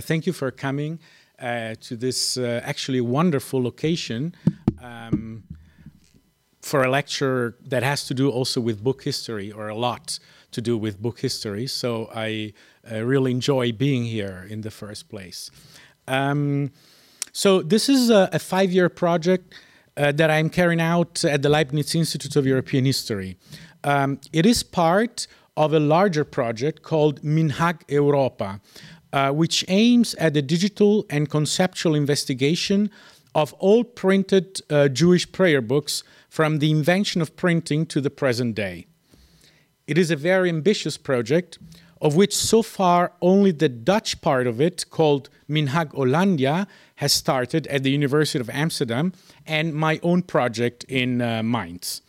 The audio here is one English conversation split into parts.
Thank you for coming uh, to this uh, actually wonderful location um, for a lecture that has to do also with book history, or a lot to do with book history. So I uh, really enjoy being here in the first place. Um, so this is a, a five-year project uh, that I'm carrying out at the Leibniz Institute of European History. Um, it is part of a larger project called Minhag Europa, uh, which aims at the digital and conceptual investigation of all printed uh, Jewish prayer books from the invention of printing to the present day. It is a very ambitious project, of which so far only the Dutch part of it, called Minhag Hollandia, has started at the University of Amsterdam, and my own project in uh, Mainz.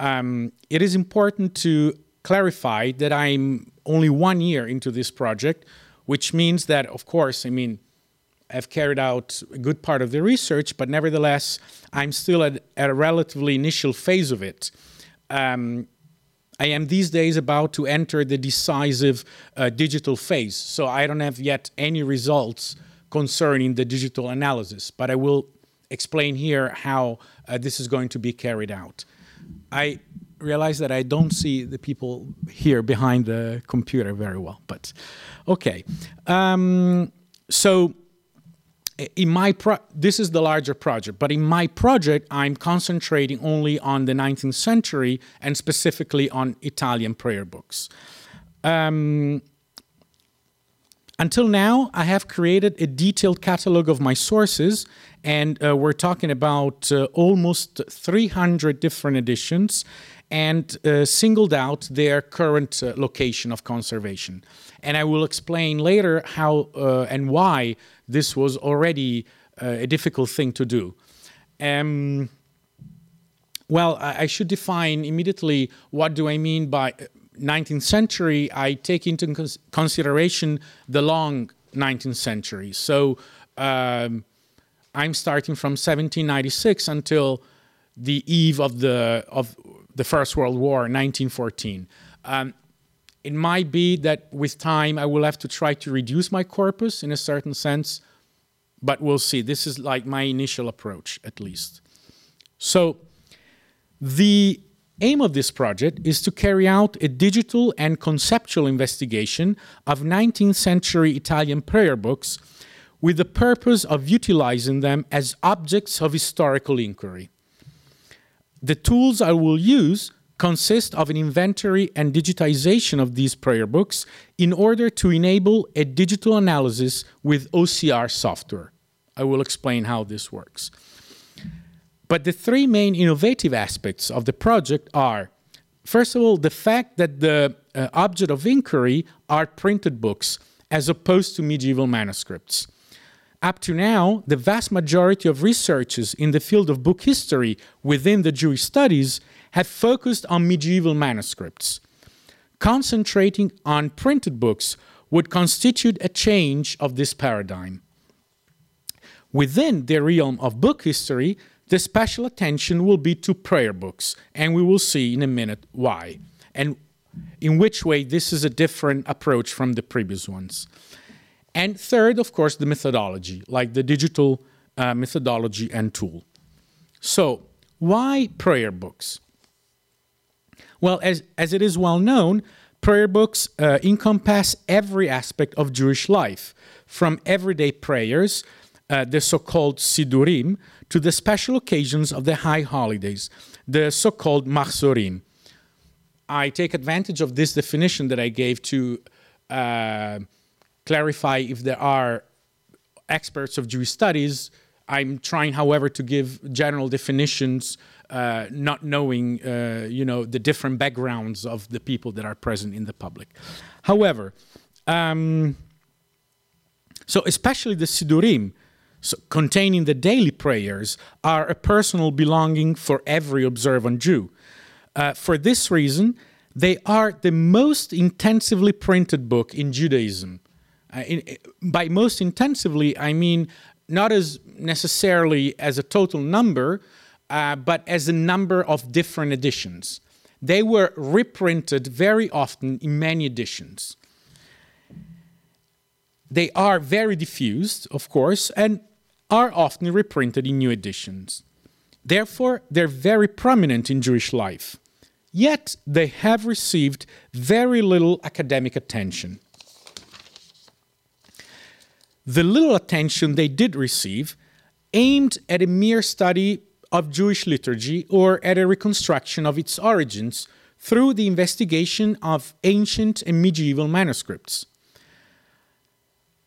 Um, it is important to clarify that I'm only one year into this project, which means that, of course, I mean, I've carried out a good part of the research, but nevertheless, I'm still at, at a relatively initial phase of it. Um, I am these days about to enter the decisive uh, digital phase, so I don't have yet any results concerning the digital analysis, but I will explain here how uh, this is going to be carried out. I realize that I don't see the people here behind the computer very well, but okay. Um, so in my pro- this is the larger project, but in my project, I'm concentrating only on the 19th century and specifically on Italian prayer books. Um, until now, I have created a detailed catalog of my sources, and uh, we're talking about uh, almost 300 different editions and uh, singled out their current uh, location of conservation. And I will explain later how uh, and why this was already uh, a difficult thing to do. Um, well, I, I, should define immediately what do I mean by 19th uh, century. I take into cons consideration the long 19th century. So um, I'm starting from 1796 until the eve of the of the First World War, 1914. Um, it might be that with time I will have to try to reduce my corpus in a certain sense, but we'll see. This is like my initial approach, at least. So, the aim of this project is to carry out a digital and conceptual investigation of 19th century Italian prayer books with the purpose of utilizing them as objects of historical inquiry. The tools I will use consist of an inventory and digitization of these prayer books in order to enable a digital analysis with OCR software. I will explain how this works. But the three main innovative aspects of the project are first of all, the fact that the uh, object of inquiry are printed books as opposed to medieval manuscripts. Up to now, the vast majority of researchers in the field of book history within the Jewish studies have focused on medieval manuscripts. Concentrating on printed books would constitute a change of this paradigm. Within the realm of book history, the special attention will be to prayer books, and we will see in a minute why, and in which way this is a different approach from the previous ones. And third, of course, the methodology, like the digital uh, methodology and tool. So, why prayer books? Well, as, as it is well known, prayer books uh, encompass every aspect of Jewish life, from everyday prayers, uh, the so called Sidurim, to the special occasions of the high holidays, the so called Machzorim. I take advantage of this definition that I gave to uh, clarify if there are experts of Jewish studies. I'm trying, however, to give general definitions, uh, not knowing, uh, you know, the different backgrounds of the people that are present in the public. However, um, so especially the Sidurim, so containing the daily prayers, are a personal belonging for every observant Jew. Uh, for this reason, they are the most intensively printed book in Judaism. In, by most intensively, I mean not as necessarily as a total number, uh, but as a number of different editions. They were reprinted very often in many editions. they are very diffused, of course, and are often reprinted in new editions. Therefore, they're very prominent in Jewish life. Yet, they have received very little academic attention. The little attention they did receive aimed at a mere study of Jewish liturgy or at a reconstruction of its origins through the investigation of ancient and medieval manuscripts.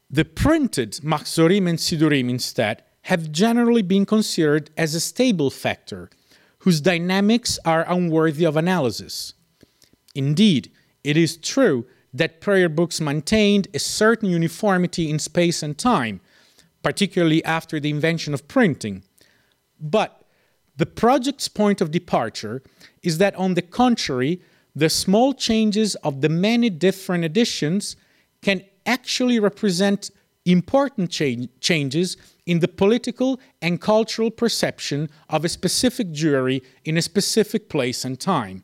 The printed Machzorim and Sidurim instead have generally been considered as a stable factor whose dynamics are unworthy of analysis. Indeed, it is true that prayer books maintained a certain uniformity in space and time, particularly after the invention of printing. But the project's point of departure is that, on the contrary, the small changes of the many different editions can actually represent important cha- changes in the political and cultural perception of a specific Jewry in a specific place and time.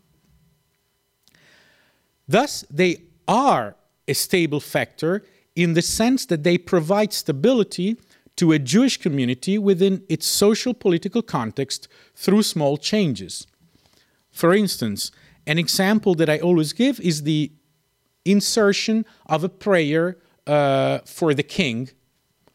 Thus, they are a stable factor in the sense that they provide stability to a Jewish community within its social political context through small changes. For instance, an example that I always give is the insertion of a prayer uh, for the king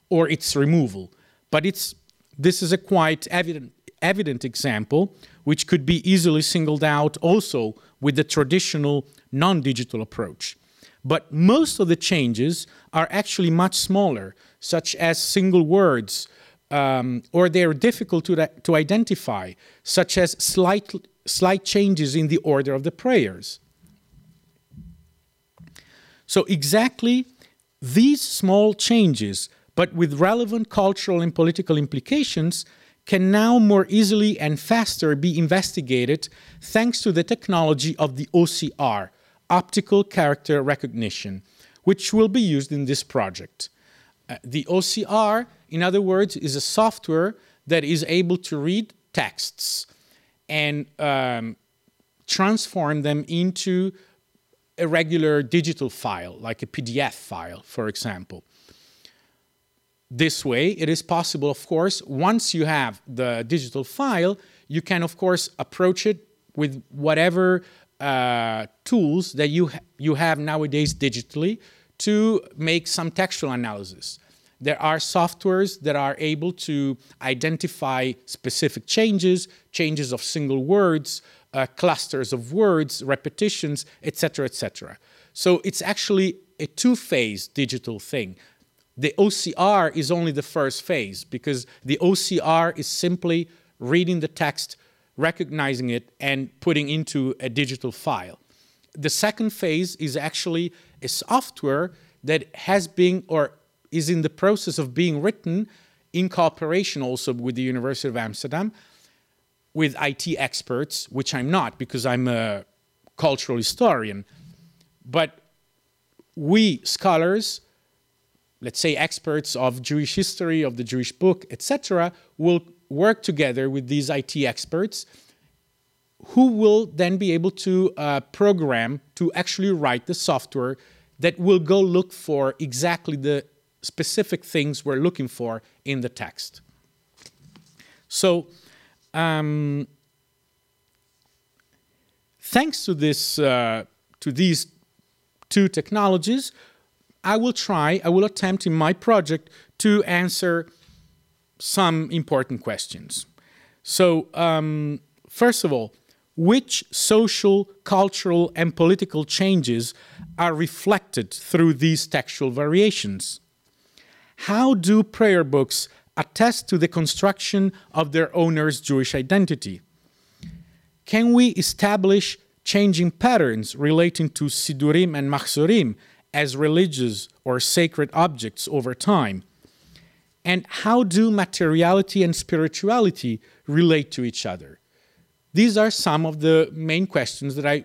or its removal. But it's, this is a quite evident, evident example, which could be easily singled out also with the traditional non digital approach. But most of the changes are actually much smaller, such as single words, um, or they're difficult to, to identify, such as slight, slight changes in the order of the prayers. So, exactly these small changes, but with relevant cultural and political implications, can now more easily and faster be investigated thanks to the technology of the OCR, optical character recognition, which will be used in this project. Uh, the OCR, in other words, is a software that is able to read texts and um, transform them into a regular digital file, like a PDF file, for example. This way, it is possible, of course, once you have the digital file, you can, of course, approach it with whatever uh, tools that you, ha- you have nowadays digitally to make some textual analysis. There are softwares that are able to identify specific changes, changes of single words, uh, clusters of words, repetitions, etc., etc. So it's actually a two-phase digital thing. The OCR is only the first phase because the OCR is simply reading the text recognizing it, and putting into a digital file. The second phase is actually a software that has been or is in the process of being written in cooperation also with the University of Amsterdam with IT experts, which I'm not because I'm a cultural historian. But we scholars, let's say experts of Jewish history, of the Jewish book, etc., will work together with these IT experts who will then be able to uh, program to actually write the software that will go look for exactly the specific things we're looking for in the text. So, um, thanks to this, uh, to these two technologies, I will try, I will attempt in my project to answer some important questions. So, um, first of all, which social, cultural, and political changes are reflected through these textual variations? How do prayer books attest to the construction of their owner's Jewish identity? Can we establish changing patterns relating to Sidurim and Machzorim as religious or sacred objects over time? And how do materiality and spirituality relate to each other? These are some of the main questions that I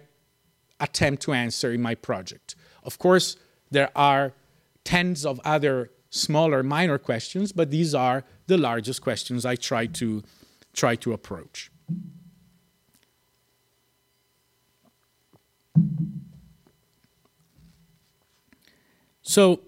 attempt to answer in my project. Of course, there are tens of other smaller minor questions, but these are the largest questions I try to try to approach. So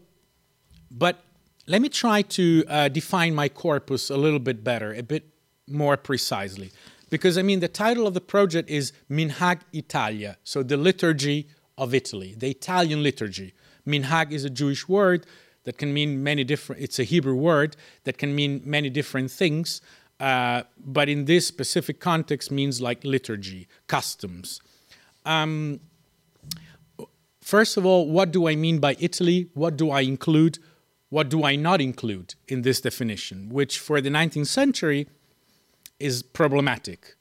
But let me try to uh, define my corpus a little bit better, a bit more precisely. Because, I mean, the title of the project is Minhag Italia, so the liturgy of Italy, the Italian liturgy. Minhag is a Jewish word that can mean many different, it's a Hebrew word that can mean many different things, uh, but in this specific context means like liturgy, customs. Um, first of all, what do I mean by Italy? What do I include? What do I not include in this definition, which for the 19th century is problematic.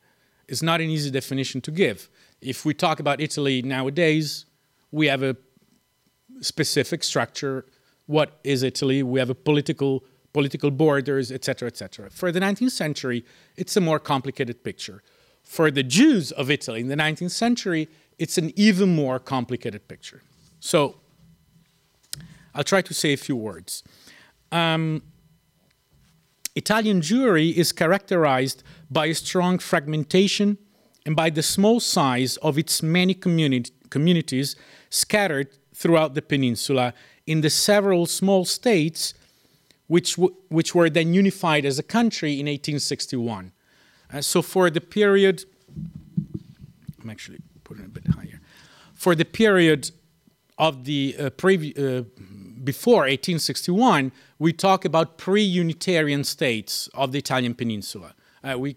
It's not an easy definition to give. If we talk about Italy nowadays, we have a specific structure. What is Italy? We have a political political borders, etc., etc. For the 19th century, it's a more complicated picture. For the Jews of Italy in the 19th century, it's an even more complicated picture. So, I'll try to say a few words. Um, Italian Jewry is characterized by a strong fragmentation and by the small size of its many communi- communities scattered throughout the peninsula in the several small states which, w- which were then unified as a country in 1861. Uh, so for the period, I'm actually putting it a bit higher. For the period of the uh, uh, before 1861, we talk about pre-Unitarian states of the Italian peninsula. Uh, we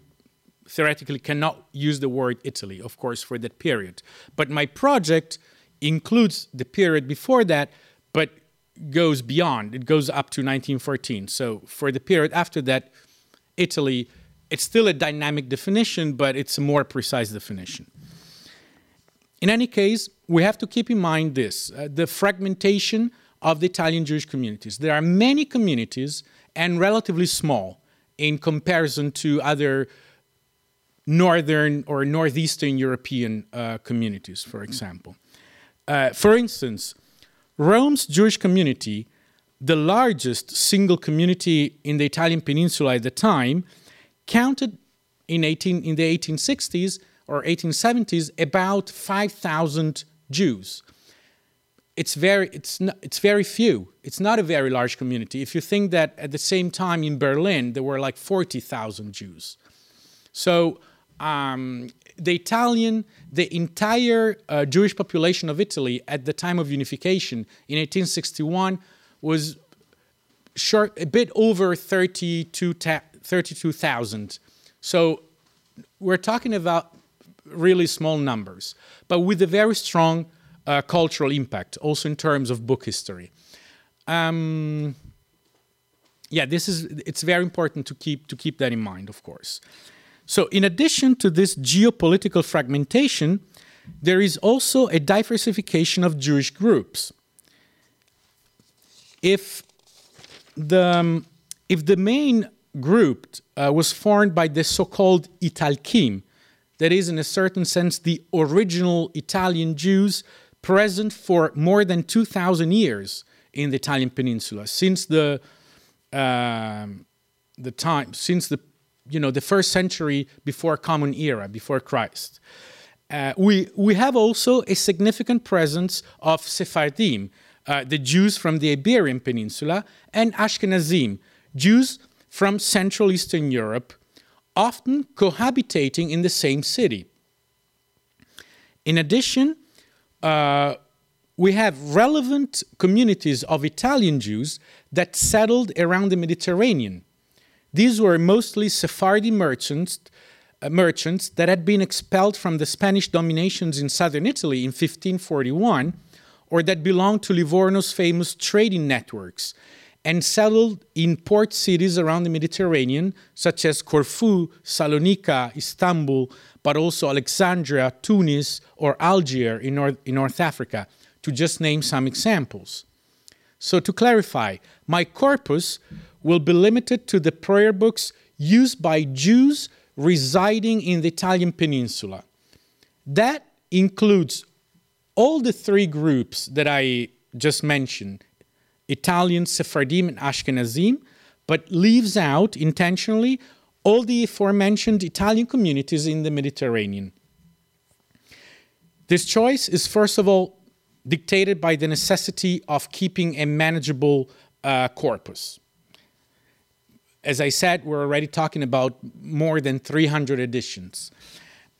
theoretically cannot use the word Italy, of course, for that period. But my project includes the period before that, but goes beyond. It goes up to 1914. So for the period after that, Italy, it's still a dynamic definition, but it's a more precise definition. In any case, we have to keep in mind this uh, the fragmentation of the Italian Jewish communities. There are many communities and relatively small in comparison to other northern or northeastern European uh, communities, for example. Uh, for instance, Rome's Jewish community, the largest single community in the Italian peninsula at the time, counted in, 18, in the 1860s or 1870s about 5,000 Jews. It's very, it's, not, it's very few. It's not a very large community. If you think that at the same time in Berlin, there were like 40,000 Jews. So um, the Italian, the entire uh, Jewish population of Italy at the time of unification in 1861 was short, a bit over 32,000. so we're talking about really small numbers, but with a very strong uh, cultural impact, also in terms of book history. Um, yeah, this is it's very important to keep to keep that in mind, of course. So, in addition to this geopolitical fragmentation, there is also a diversification of Jewish groups. If the, um, if the main group uh, was formed by the so called Italkim, that is, in a certain sense, the original Italian Jews present for more than 2,000 years in the Italian peninsula, since the, uh, the time, since the you know, the first century before Common Era, before Christ. Uh, we, we have also a significant presence of Sephardim, uh, the Jews from the Iberian Peninsula, and Ashkenazim, Jews from Central Eastern Europe, often cohabitating in the same city. In addition, uh, we have relevant communities of Italian Jews that settled around the Mediterranean, these were mostly Sephardi merchants, uh, merchants that had been expelled from the Spanish dominations in southern Italy in 1541, or that belonged to Livorno's famous trading networks and settled in port cities around the Mediterranean, such as Corfu, Salonika, Istanbul, but also Alexandria, Tunis, or Algiers in North, in North Africa, to just name some examples. So, to clarify, my corpus will be limited to the prayer books used by Jews residing in the Italian peninsula. That includes all the three groups that I just mentioned Italian, Sephardim, and Ashkenazim, but leaves out intentionally all the aforementioned Italian communities in the Mediterranean. This choice is, first of all, dictated by the necessity of keeping a manageable uh, corpus. As I said, we're already talking about more than 300 editions.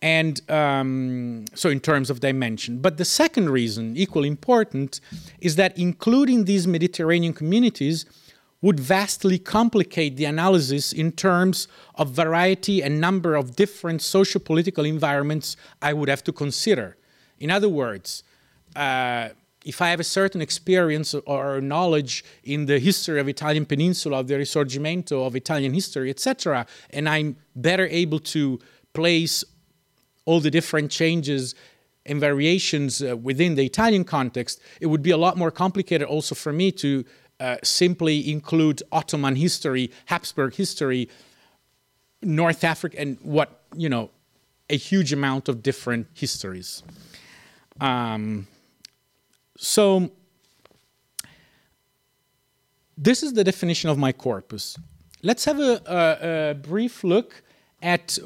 And um, so, in terms of dimension. But the second reason, equally important, is that including these Mediterranean communities would vastly complicate the analysis in terms of variety and number of different socio-political environments I would have to consider. In other words, uh, if I have a certain experience or knowledge in the history of Italian peninsula, of the Risorgimento, of Italian history, etc., and I'm better able to place all the different changes and variations uh, within the Italian context, it would be a lot more complicated also for me to uh, simply include Ottoman history, Habsburg history, North Africa, and what, you know, a huge amount of different histories. Um, so, this is the definition of my corpus. Let's have a, a, a brief look at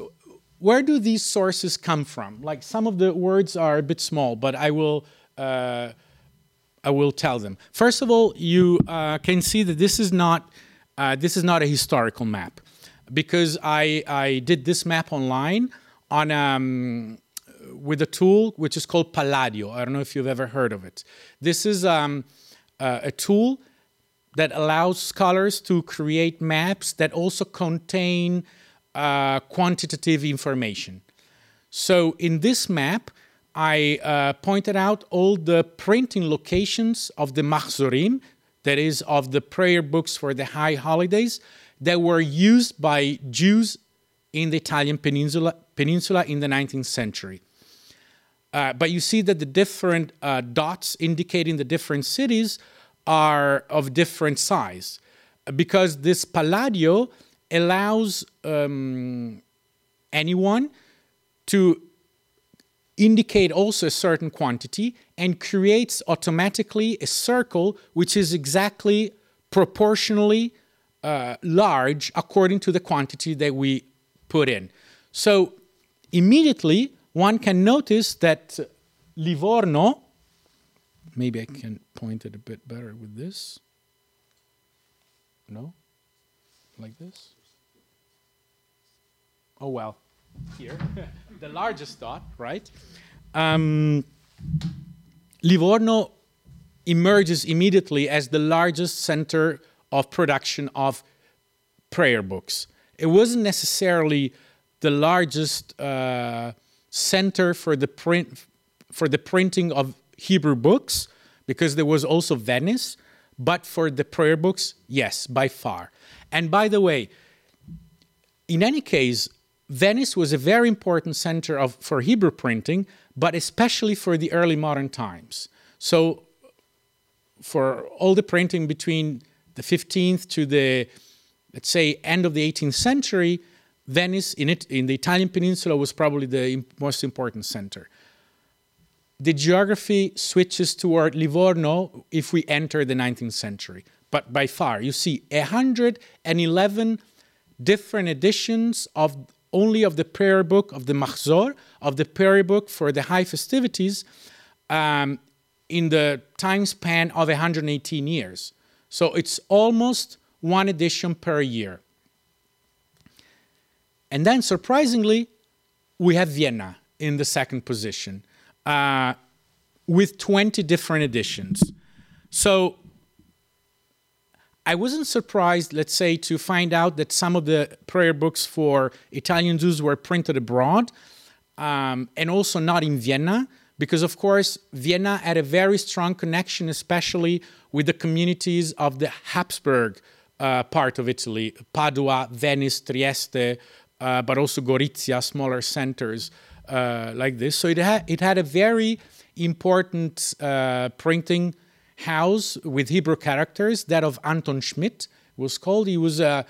where do these sources come from? Like some of the words are a bit small, but I will uh, I will tell them. First of all, you uh, can see that this is not uh, this is not a historical map because I I did this map online on um, with a tool which is called Palladio. I don't know if you've ever heard of it. This is um, uh, a tool that allows scholars to create maps that also contain uh, quantitative information. So in this map, I uh, pointed out all the printing locations of the Mahzorim, that is, of the prayer books for the high holidays, that were used by Jews in the Italian peninsula, peninsula in the 19th century. Uh, but you see that the different uh, dots indicating the different cities are of different size because this Palladio allows um, anyone to indicate also a certain quantity and creates automatically a circle which is exactly proportionally uh, large according to the quantity that we put in. So immediately one can notice that Livorno, maybe I can point it a bit better with this. No? Like this? oh well, here, the largest dot, right? Um, Livorno emerges immediately as the largest center of production of prayer books. It wasn't necessarily the largest uh, center for the print for the printing of Hebrew books, because there was also Venice, but for the prayer books, yes, by far. And by the way, in any case, Venice was a very important center of, for Hebrew printing, but especially for the early modern times. So, for all the printing between the 15th to the, let's say, end of the 18th century, Venice in, it, in the Italian peninsula was probably the most important center. The geography switches toward Livorno if we enter the 19th century, but by far, you see 111 different editions of only of the prayer book of the Mahzor, of the prayer book for the high festivities, um, in the time span of 118 years. So it's almost one edition per year. And then, surprisingly, we have Vienna in the second position uh, with 20 different editions. So I wasn't surprised, let's say, to find out that some of the prayer books for Italian Jews were printed abroad um, and also not in Vienna, because of course, Vienna had a very strong connection, especially with the communities of the Habsburg uh, part of Italy Padua, Venice, Trieste, uh, but also Gorizia, smaller centers uh, like this. So it, ha- it had a very important uh, printing house with Hebrew characters, that of Anton Schmid was called. He was a,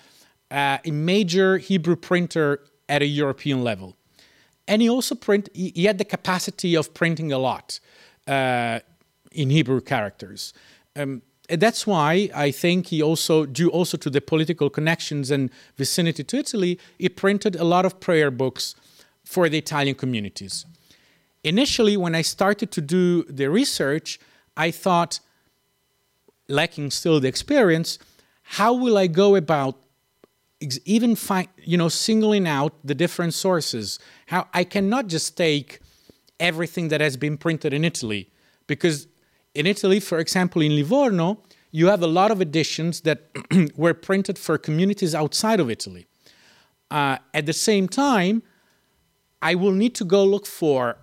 a major Hebrew printer at a European level. And he also print, he had the capacity of printing a lot uh, in Hebrew characters. Um, that's why I think he also, due also to the political connections and vicinity to Italy, he printed a lot of prayer books for the Italian communities. Initially, when I started to do the research, I thought lacking still the experience, how will I go about even find, you know, singling out the different sources? How I cannot just take everything that has been printed in Italy, because in Italy, for example, in Livorno, you have a lot of editions that were printed for communities outside of Italy. Uh, at the same time, I will need to go look for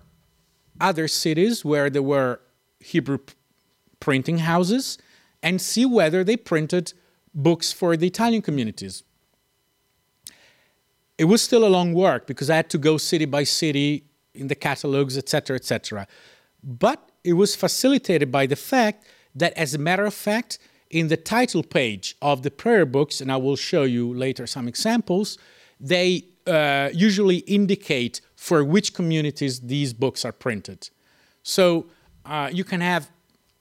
other cities where there were Hebrew printing houses and see whether they printed books for the Italian communities. It was still a long work because I had to go city by city in the catalogs, etc., etc. But it was facilitated by the fact that, as a matter of fact, in the title page of the prayer books, and I will show you later some examples, they uh, usually indicate for which communities these books are printed. So uh, you can have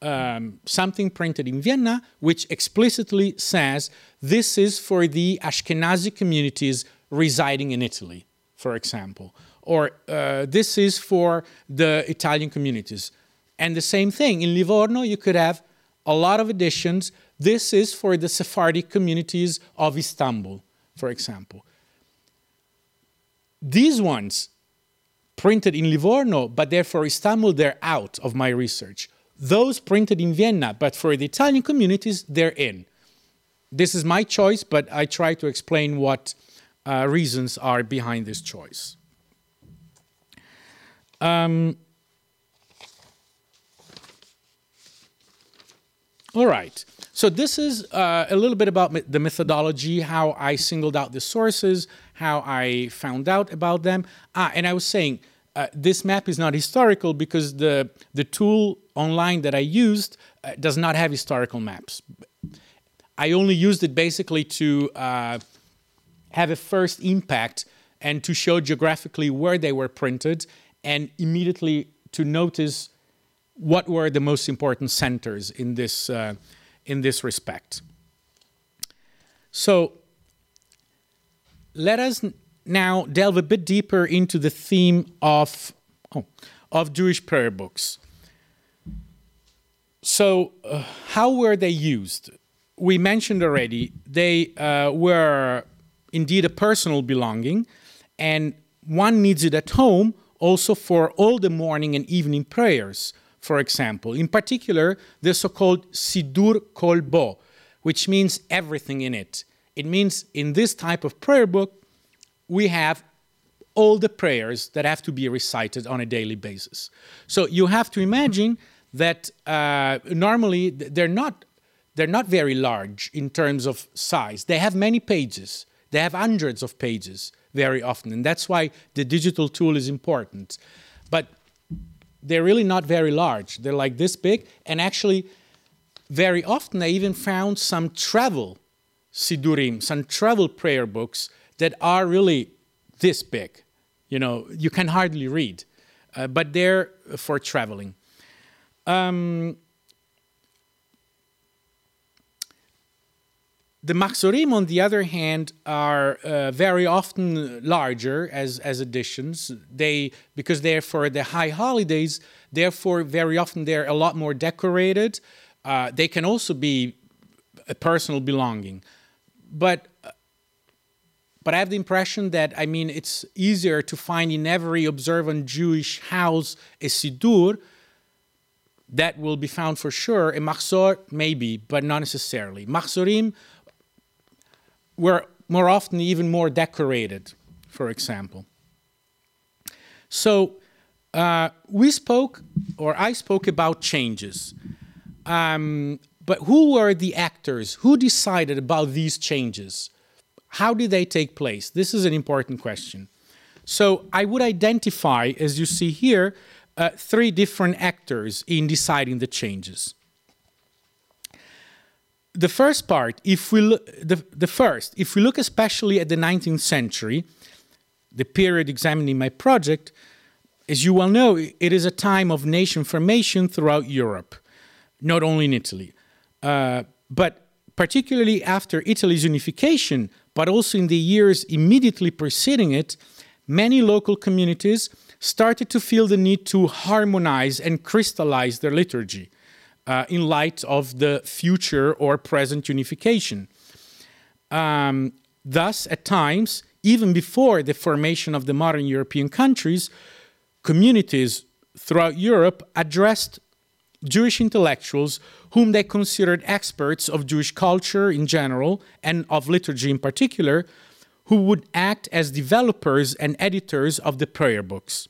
um, something printed in Vienna which explicitly says this is for the Ashkenazi communities residing in Italy, for example, or uh, this is for the Italian communities. And the same thing in Livorno, you could have a lot of editions. This is for the Sephardic communities of Istanbul, for example. These ones printed in Livorno, but therefore Istanbul, they're out of my research. Those printed in Vienna, but for the Italian communities, they're in. This is my choice, but I try to explain what uh, reasons are behind this choice. Um, all right. So this is uh, a little bit about the methodology, how I singled out the sources, how I found out about them. Ah, and I was saying uh, this map is not historical because the the tool online that I used uh, does not have historical maps. I only used it basically to uh, have a first impact and to show geographically where they were printed and immediately to notice what were the most important centers in this uh, in this respect. So let us now delve a bit deeper into the theme of oh, of Jewish prayer books. So, uh, how were they used? We mentioned already they uh, were indeed a personal belonging, and one needs it at home also for all the morning and evening prayers, for example. In particular, the so called Sidur Kol Bo, which means everything in it. It means in this type of prayer book, we have all the prayers that have to be recited on a daily basis. So you have to imagine that uh, normally they're not they're not very large in terms of size. They have many pages. They have hundreds of pages very often, and that's why the digital tool is important. But they're really not very large. They're like this big, and actually, very often I even found some travel sidurim, some travel prayer books that are really this big. You know, you can hardly read, uh, but they're for traveling. Um, the Machzorim, on the other hand, are uh, very often larger as, as editions. They because they're for the high holidays. Therefore, very often they're a lot more decorated. Uh, they can also be a personal belonging, but but I have the impression that I mean it's easier to find in every observant Jewish house a siddur that will be found for sure. A machzor maybe, but not necessarily. Machzorim were more often even more decorated, for example. So uh, we spoke, or I spoke about changes. Um, but who were the actors? Who decided about these changes? How did they take place? This is an important question. So I would identify, as you see here, uh, three different actors in deciding the changes the first part, if we look, the, the first, if we look especially at the 19th century, the period examined in my project, as you well know, it is a time of nation formation throughout Europe, not only in Italy. Uh, but particularly after Italy's unification, but also in the years immediately preceding it, many local communities started to feel the need to harmonize and crystallize their liturgy. uh, in light of the future or present unification. Um, thus, at times, even before the formation of the modern European countries, communities throughout Europe addressed Jewish intellectuals whom they considered experts of Jewish culture in general and of liturgy in particular, who would act as developers and editors of the prayer books.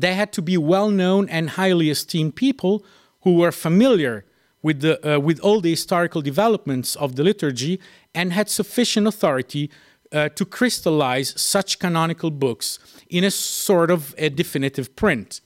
They had to be well known and highly esteemed people who were familiar with, the, uh, with all the historical developments of the liturgy and had sufficient authority uh, to crystallize such canonical books in a sort of a definitive print.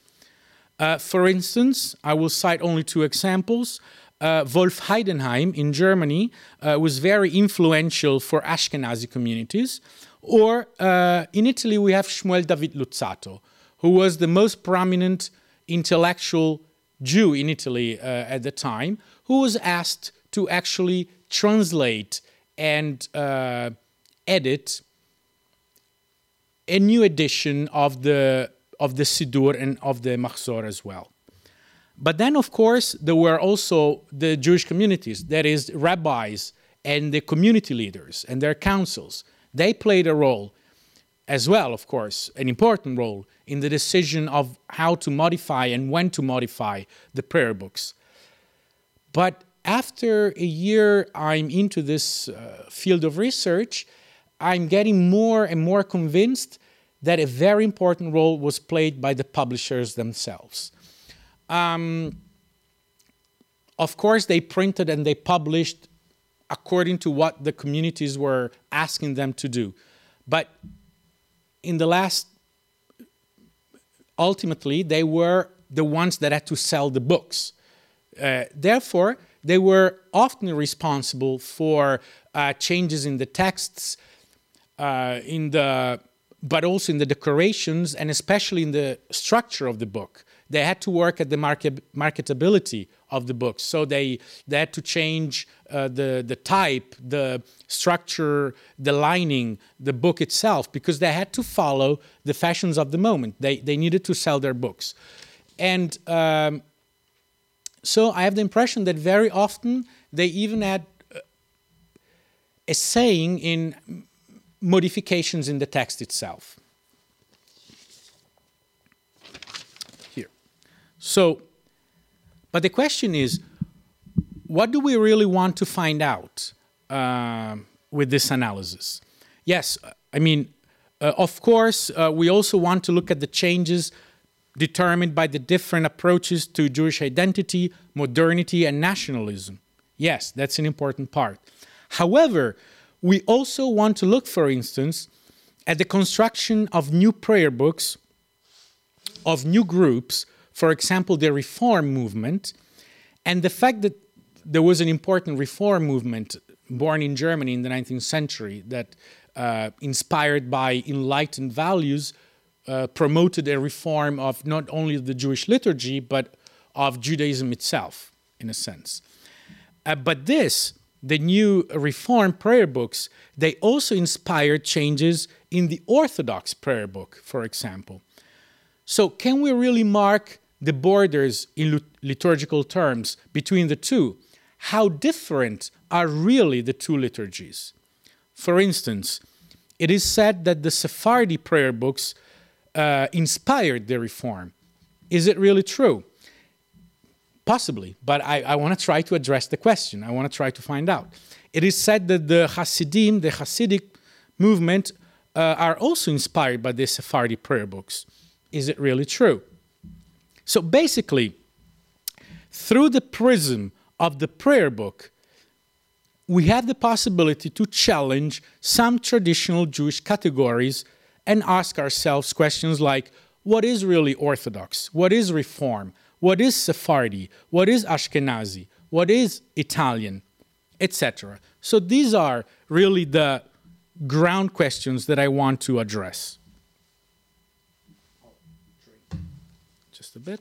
Uh, for instance, I will cite only two examples. Uh, Wolf Heidenheim in Germany uh, was very influential for Ashkenazi communities. Or uh, in Italy, we have Shmuel David Luzzatto, who was the most prominent intellectual Jew in Italy uh, at the time, who was asked to actually translate and uh, edit a new edition of the of the Siddur and of the Machzor as well. But then, of course, there were also the Jewish communities, that is, rabbis and the community leaders and their councils. They played a role as well, of course, an important role in the decision of how to modify and when to modify the prayer books. But after a year I'm into this uh, field of research, I'm getting more and more convinced that a very important role was played by the publishers themselves. Um, of course, they printed and they published according to what the communities were asking them to do. But in the last, ultimately, they were the ones that had to sell the books. Uh, therefore, they were often responsible for uh, changes in the texts, uh, in the, but also in the decorations, and especially in the structure of the book. They had to work at the market, marketability of the books, so they, they had to change uh, the, the type, the structure, the lining, the book itself, because they had to follow the fashions of the moment. They, they needed to sell their books. And um, so I have the impression that very often they even had uh, a saying in modifications in the text itself. So, but the question is, what do we really want to find out uh, with this analysis? Yes, I mean, uh, of course, uh, we also want to look at the changes determined by the different approaches to Jewish identity, modernity, and nationalism. Yes, that's an important part. However, we also want to look, for instance, at the construction of new prayer books, of new groups, for example, the Reform movement, and the fact that there was an important reform movement born in Germany in the 19th century that, uh, inspired by enlightened values, uh, promoted a reform of not only the Jewish liturgy, but of Judaism itself, in a sense. Uh, but this, the new reform prayer books, they also inspired changes in the Orthodox prayer book, for example. So, can we really mark the borders in liturgical terms between the two? How different are really the two liturgies? For instance, it is said that the Sephardi prayer books uh, inspired the reform. Is it really true? Possibly, but I, I want to try to address the question. I want to try to find out. It is said that the Hasidim, the Hasidic movement, uh, are also inspired by the Sephardi prayer books. Is it really true? So basically, through the prism of the prayer book, we have the possibility to challenge some traditional Jewish categories and ask ourselves questions like what is really Orthodox? What is Reform? What is Sephardi? What is Ashkenazi? What is Italian? Etc. So these are really the ground questions that I want to address. Just a bit.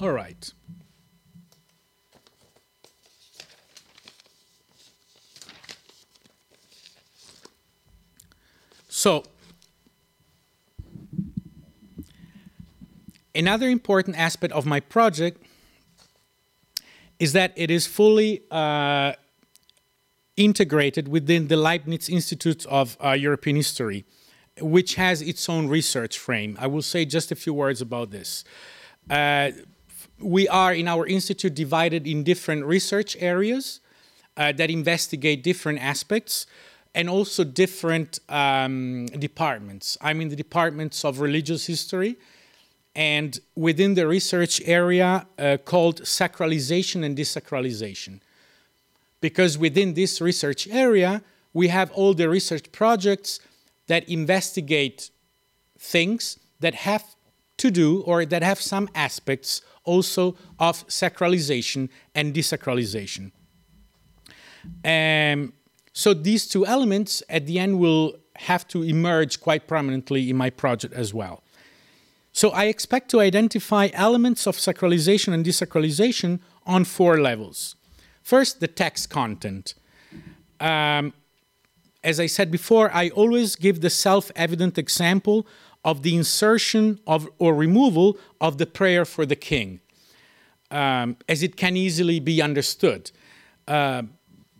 All right. So, Another important aspect of my project is that it is fully uh, integrated within the Leibniz Institute of uh, European History, which has its own research frame. I will say just a few words about this. Uh, we are in our institute divided in different research areas uh, that investigate different aspects and also different um, departments. I'm in the departments of religious history and within the research area uh, called sacralization and desacralization. Because within this research area, we have all the research projects that investigate things that have to do or that have some aspects also of sacralization and desacralization. Um, so these two elements at the end will have to emerge quite prominently in my project as well. So I expect to identify elements of sacralization and desacralization on four levels. First, the text content. Um, as I said before, I always give the self evident example of the insertion of or removal of the prayer for the king, um, as it can easily be understood. Uh,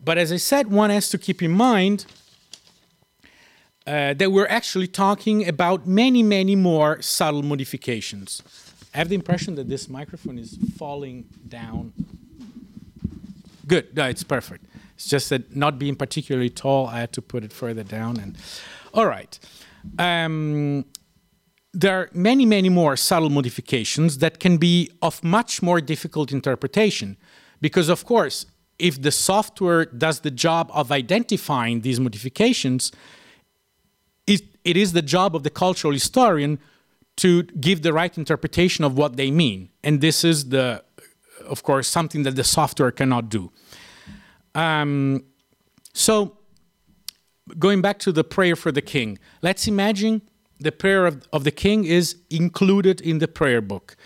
but as I said, one has to keep in mind uh, that we're actually talking about many, many more subtle modifications. I have the impression that this microphone is falling down. Good, no, it's perfect. It's just that not being particularly tall, I had to put it further down. And all right, um, there are many, many more subtle modifications that can be of much more difficult interpretation, because of course, if the software does the job of identifying these modifications, it, it is the job of the cultural historian to give the right interpretation of what they mean. And this is the, of course, something that the software cannot do. Um, so, going back to the prayer for the king, let's imagine the prayer of, of the king is included in the prayer book.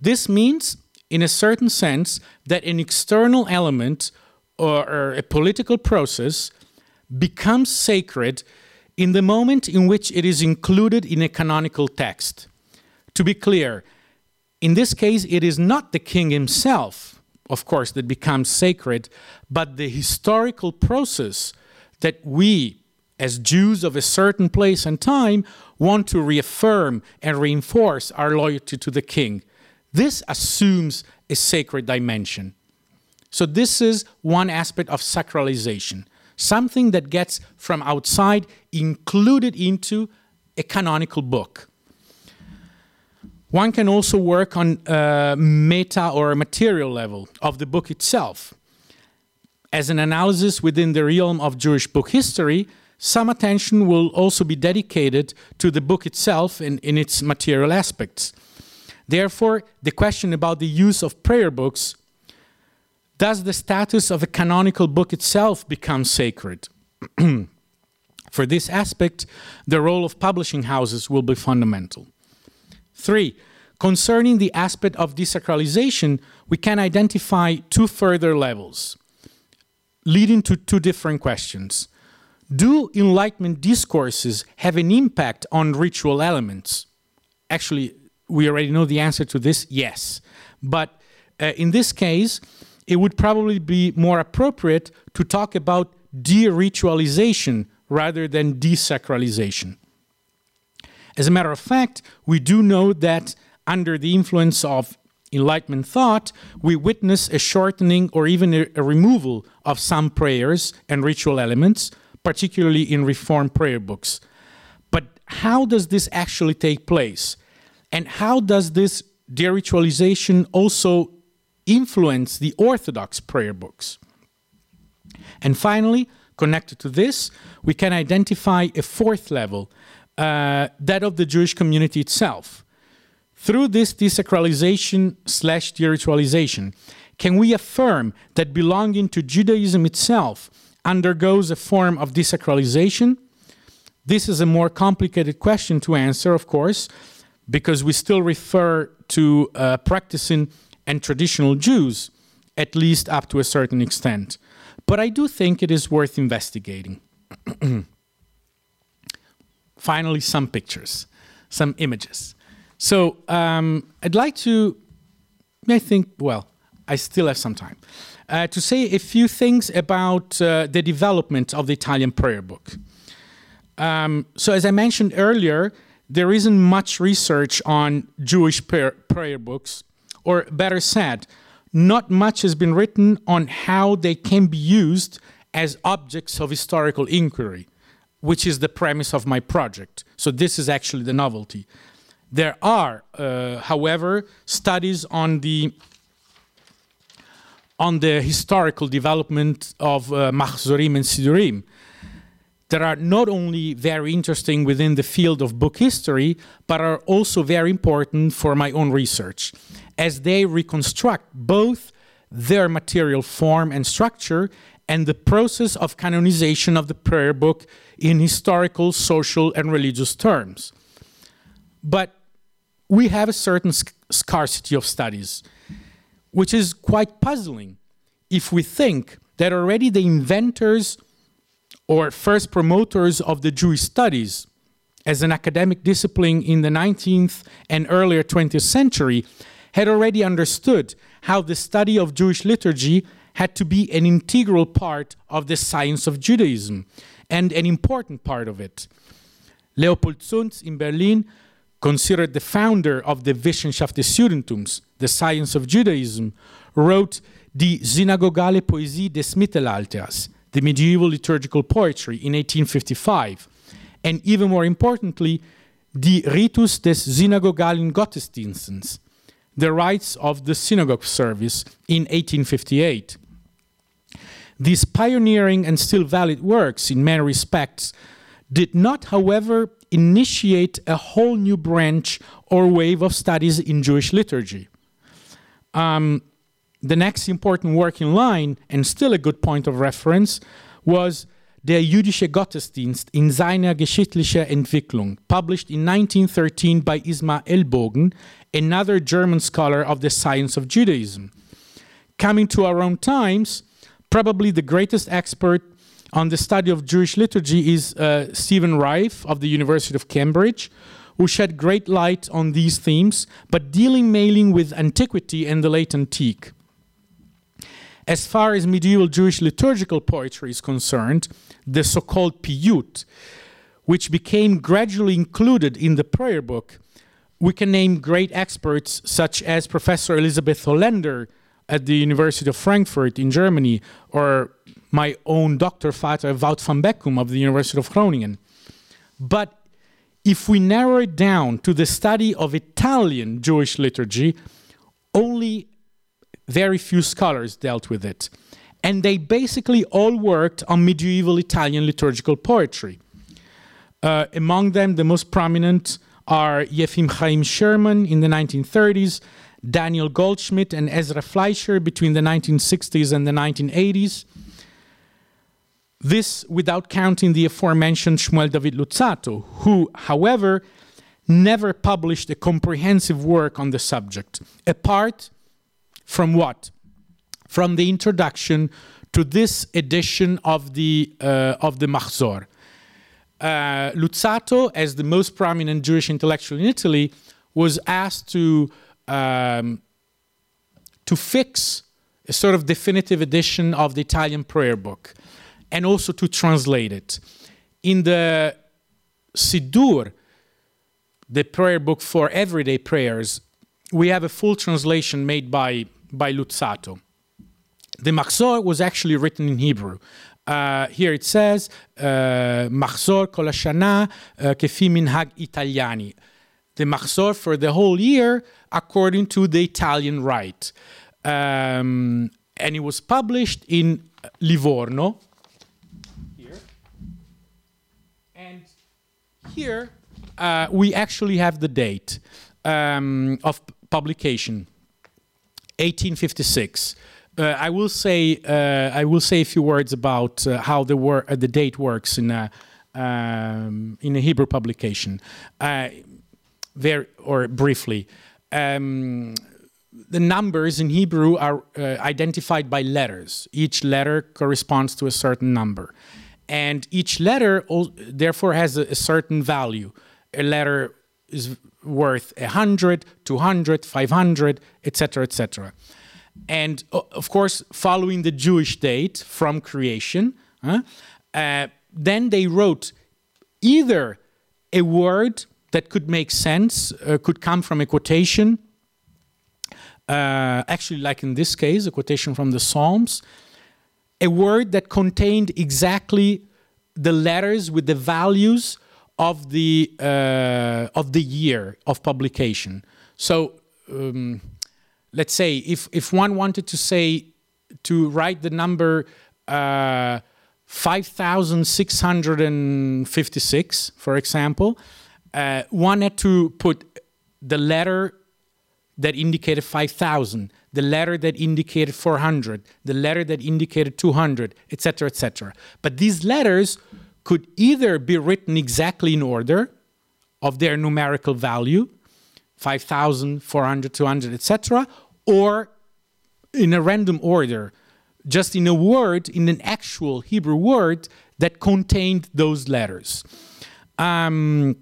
This means, in a certain sense, that an external element or, or a political process becomes sacred in the moment in which it is included in a canonical text. To be clear, in this case, it is not the king himself, of course, that becomes sacred, but the historical process that we, as Jews of a certain place and time, want to reaffirm and reinforce our loyalty to the king. This assumes a sacred dimension. So, this is one aspect of sacralization something that gets from outside included into a canonical book. One can also work on a meta or material level of the book itself. As an analysis within the realm of Jewish book history, some attention will also be dedicated to the book itself and in its material aspects. Therefore, the question about the use of prayer books does the status of a canonical book itself become sacred? For this aspect, the role of publishing houses will be fundamental. Three, concerning the aspect of desacralization, we can identify two further levels, leading to two different questions. Do Enlightenment discourses have an impact on ritual elements? Actually, we already know the answer to this yes. But uh, in this case, it would probably be more appropriate to talk about de-ritualization rather than desacralization. As a matter of fact, we do know that under the influence of Enlightenment thought, we witness a shortening or even a, a removal of some prayers and ritual elements, particularly in Reformed prayer books. But how does this actually take place? And how does this deritualization also influence the Orthodox prayer books. And finally, connected to this, we can identify a fourth level, uh, that of the Jewish community itself. Through this desacralization slash deritualization, can we affirm that belonging to Judaism itself undergoes a form of desacralization? This is a more complicated question to answer, of course, because we still refer to uh, practicing and traditional Jews, at least up to a certain extent. But I do think it is worth investigating. Finally, some pictures, some images. So um, I'd like to, I think, well, I still have some time, uh, to say a few things about uh, the development of the Italian prayer book. Um, so, as I mentioned earlier, there isn't much research on Jewish prayer, prayer books, or better said, not much has been written on how they can be used as objects of historical inquiry, which is the premise of my project. So, this is actually the novelty. There are, uh, however, studies on the on the historical development of uh, Machzorim and Siddurim that are not only very interesting within the field of book history, but are also very important for my own research, as they reconstruct both their material form and structure and the process of canonization of the prayer book in historical, social, and religious terms. But we have a certain sc- scarcity of studies, which is quite puzzling if we think that already the inventors or first promoters of the Jewish studies as an academic discipline in the 19th and earlier 20th century had already understood how the study of Jewish liturgy had to be an integral part of the science of Judaism and an important part of it. Leopold Zunz in Berlin considered the founder of the Wissenschaft des Judentums, the science of Judaism, wrote the synagogale Poesie des Mittelalters, the medieval liturgical poetry, in 1855. And even more importantly, the Ritus des synagogalen Gottesdienstes, the rites of the synagogue service, in 1858. These pioneering and still valid works, in many respects, did not, however, initiate a whole new branch or wave of studies in Jewish liturgy. Um, the next important work in line, and still a good point of reference, was Der jüdische Gottesdienst in seiner geschichtlichen Entwicklung, published in 1913 by Ismar Elbogen, another German scholar of the science of Judaism. Coming to our own times, probably the greatest expert on the study of Jewish liturgy is uh, Stephen Reif of the University of Cambridge, who shed great light on these themes, but dealing mainly with antiquity and the late antique. As far as medieval Jewish liturgical poetry is concerned, the so called piyut, which became gradually included in the prayer book, we can name great experts such as Professor Elizabeth Hollender at the University of Frankfurt in Germany, or my own Doktorvater Wout van Bekkum of the University of Groningen. But if we narrow it down to the study of Italian Jewish liturgy, only very few scholars dealt with it. And they basically all worked on medieval Italian liturgical poetry. Uh, among them, the most prominent are Yefim Chaim Schirmann in the 1930s, Daniel Goldschmidt and Ezra Fleischer between the 1960s and the 1980s. This without counting the aforementioned Shmuel David Luzzatto, who, however, never published a comprehensive work on the subject, apart from what? From the introduction to this edition of the, uh, of the Machzor. Uh, Luzzatto, as the most prominent Jewish intellectual in Italy, was asked to, um, to fix a sort of definitive edition of the Italian prayer book and also to translate it. In the Siddur, the prayer book for everyday prayers, we have a full translation made by, by Luzzatto. The Machzor was actually written in Hebrew. Uh, here it says, Machzor kol hashana kefi minhag Italiani. The Machzor for the whole year according to the Italian rite. Um, and it was published in Livorno, here And here uh, we actually have the date um, of publication, 1856. Uh, I will say uh, I will say a few words about uh, how the wor- uh, the date works in a um, in a Hebrew publication, uh, very or briefly. Um, the numbers in Hebrew are identified by letters. Each letter corresponds to a certain number and each letter therefore has a, a, certain value. A letter is worth 100, 200, 500, etc., etc. And of course, following the Jewish date from creation, uh, then they wrote either a word that could make sense, uh, could come from a quotation, uh, actually, like in this case, a quotation from the Psalms, a word that contained exactly the letters with the values of the uh, of the year of publication. So um, let's say if if one wanted to say to write the number uh, 5656 for example uh, one had to put the letter that indicated 5000 the letter that indicated 400 the letter that indicated 200 etc etc but these letters could either be written exactly in order of their numerical value 5000 400 200 etc or in a random order just in a word in an actual hebrew word that contained those letters. Um,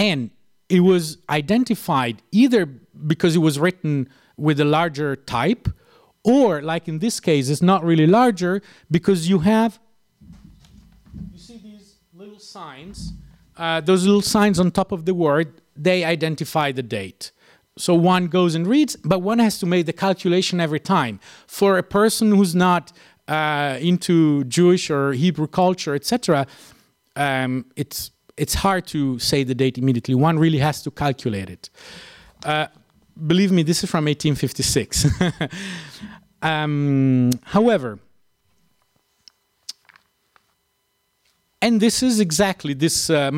and it was identified either because it was written with a larger type or like in this case it's not really larger because you have you see these little signs uh, those little signs on top of the word they identify the date. So one goes and reads but one has to make the calculation every time. For a person who's not uh, into jewish or hebrew culture etc um, it's it's hard to say the date immediately. One really has to calculate it. Uh, believe me, this is from 1856. um, however, and this is exactly this uh,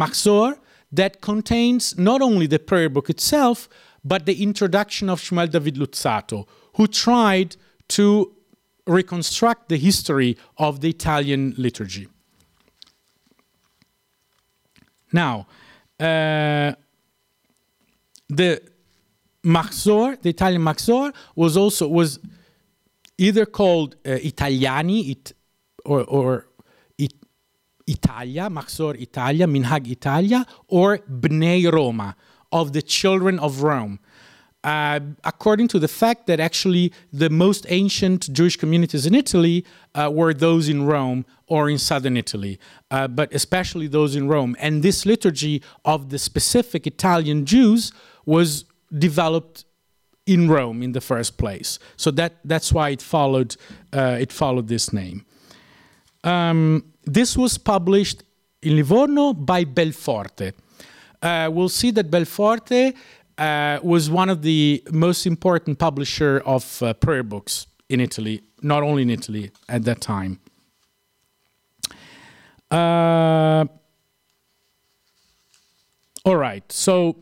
that contains not only the prayer book itself, but the introduction of Shmuel David Luzzatto, who tried to reconstruct the history of the Italian liturgy. Now, uh, the Machzor, the Italian Machzor, was also was either called uh, Italiani it, or, or it, Italia, Machzor Italia, Minhag Italia, or Bnei Roma, of the children of Rome. Uh, according to the fact that actually the most ancient Jewish communities in Italy uh, were those in Rome or in southern Italy, uh, but especially those in Rome. And this liturgy of the specific Italian Jews was developed in Rome in the first place. So that, that's why it followed, uh, it followed this name. Um, this was published in Livorno by Belforte. Uh, we'll see that Belforte uh, was one of the most important publisher of uh, prayer books in Italy, not only in Italy at that time. Uh, all right, so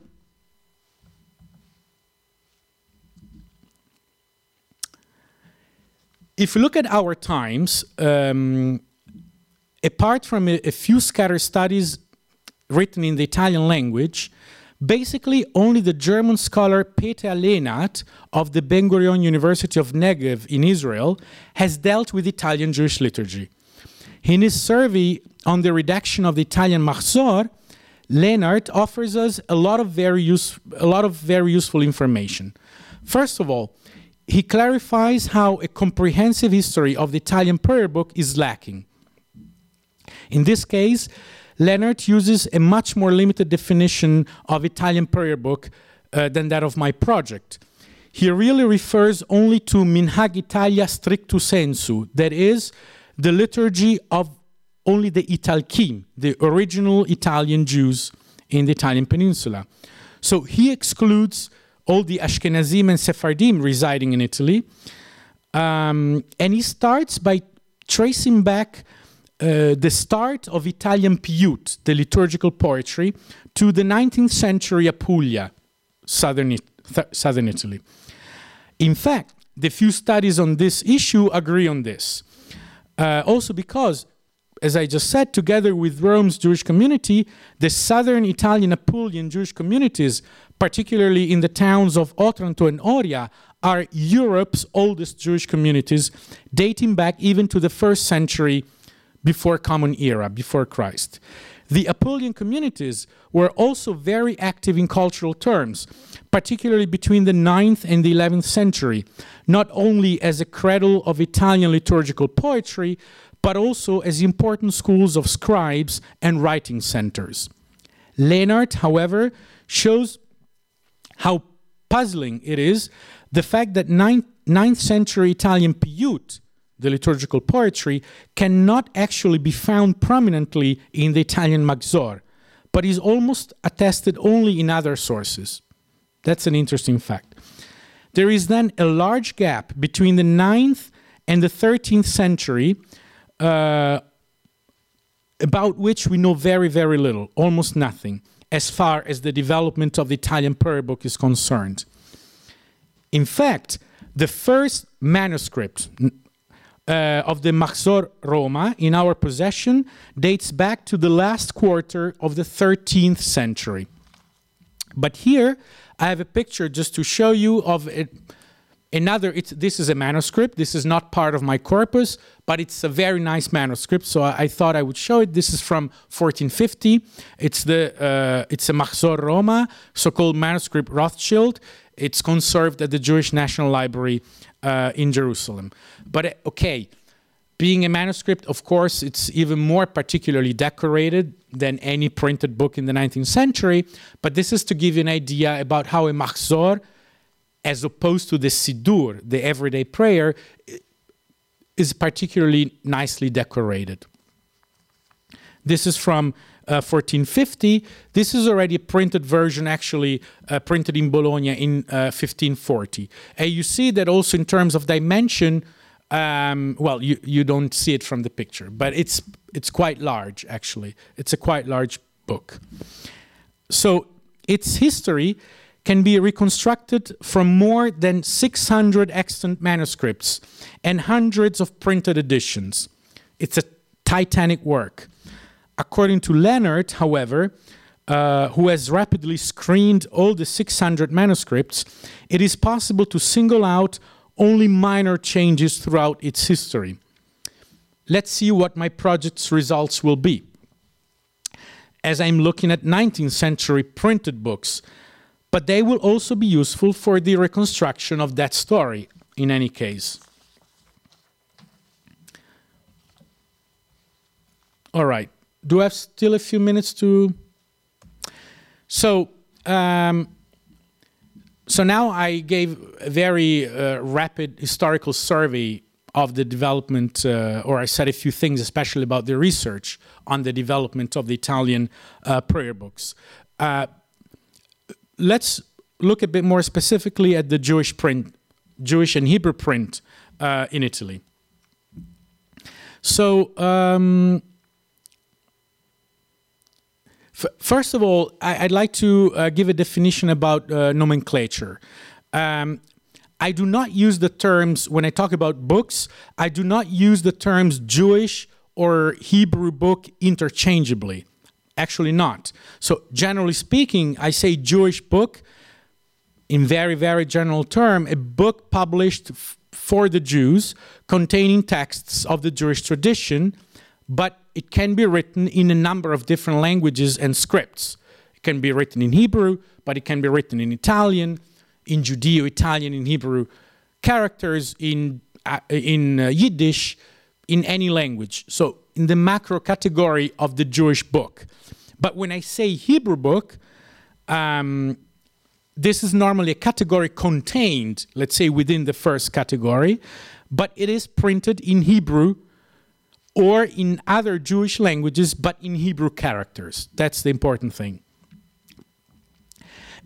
if you look at our times, um, apart from a, a few scattered studies written in the Italian language, Basically, only the German scholar Peter Lehnardt of the Ben Gurion University of Negev in Israel has dealt with Italian Jewish liturgy. In his survey on the redaction of the Italian Machzor, Lehnardt offers us a lot of very use, a lot of very useful information. First of all, he clarifies how a comprehensive history of the Italian prayer book is lacking. In this case, Lehnardt uses a much more limited definition of Italian prayer book uh, than that of my project. He really refers only to Minhag Italia stricto sensu, that is, the liturgy of only the Italkim, the original Italian Jews in the Italian peninsula. So he excludes all the Ashkenazim and Sephardim residing in Italy. Um, and he starts by tracing back uh, the start of Italian piyut, the liturgical poetry, to the 19th century Apulia, southern, southern Italy. In fact, the few studies on this issue agree on this. Uh, also because, as I just said, together with Rome's Jewish community, the southern Italian Apulian Jewish communities, particularly in the towns of Otranto and Oria, are Europe's oldest Jewish communities, dating back even to the first century before Common Era, before Christ. The Apulian communities were also very active in cultural terms, particularly between the 9th and the 11th century, not only as a cradle of Italian liturgical poetry, but also as important schools of scribes and writing centers. Lehnardt however, shows how puzzling it is the fact that 9th, 9th century Italian piyut, the liturgical poetry, cannot actually be found prominently in the Italian Machzor, but is almost attested only in other sources. That's an interesting fact. There is then a large gap between the 9th and the 13th century, uh, about which we know very, very little, almost nothing, as far as the development of the Italian prayer book is concerned. In fact, the first manuscript uh, of the Machzor Roma in our possession dates back to the last quarter of the 13th century. But here I have a picture just to show you of. Another, this is a manuscript. This is not part of my corpus, but it's a very nice manuscript. So I, I thought I would show it. This is from 1450. It's the uh, it's a Machzor Roma, so-called manuscript Rothschild. It's conserved at the Jewish National Library uh, in Jerusalem. But uh, okay, being a manuscript, of course, it's even more particularly decorated than any printed book in the 19th century. But this is to give you an idea about how a Machzor, as opposed to the Siddur, the everyday prayer, is particularly nicely decorated. This is from 1450. Uh, this is already a printed version, actually uh, printed in Bologna in 1540. Uh, and you see that also in terms of dimension, um, well, you, you don't see it from the picture, but it's it's quite large actually. It's a quite large book. So its history can be reconstructed from more than 600 extant manuscripts and hundreds of printed editions. It's a titanic work. According to Lehnardt, however, uh, who has rapidly screened all the 600 manuscripts, it is possible to single out only minor changes throughout its history. Let's see what my project's results will be. As I'm looking at 19th century printed books, but they will also be useful for the reconstruction of that story in any case. All right do I have still a few minutes to? So, um, so now I gave a very uh, rapid historical survey of the development, uh, or I said a few things, especially about the research on the development of the Italian uh, prayer books. Uh, let's look a bit more specifically at the Jewish print, Jewish and Hebrew print uh, in Italy. So. Um, first of all, I, would like to uh, give a definition about uh, nomenclature. Um, I do not use the terms, when I talk about books, I do not use the terms Jewish or Hebrew book interchangeably. Actually, not. So, generally speaking, I say Jewish book in very, very general term, a book published for the Jews containing texts of the Jewish tradition, but it can be written in a number of different languages and scripts. It can be written in Hebrew, but it can be written in Italian, in Judeo Italian, in Hebrew characters, in, uh, in uh, Yiddish, in any language. So, in the macro category of the Jewish book. But when I say Hebrew book, um, this is normally a category contained, let's say, within the first category, but it is printed in Hebrew or in other Jewish languages, but in Hebrew characters. That's the important thing.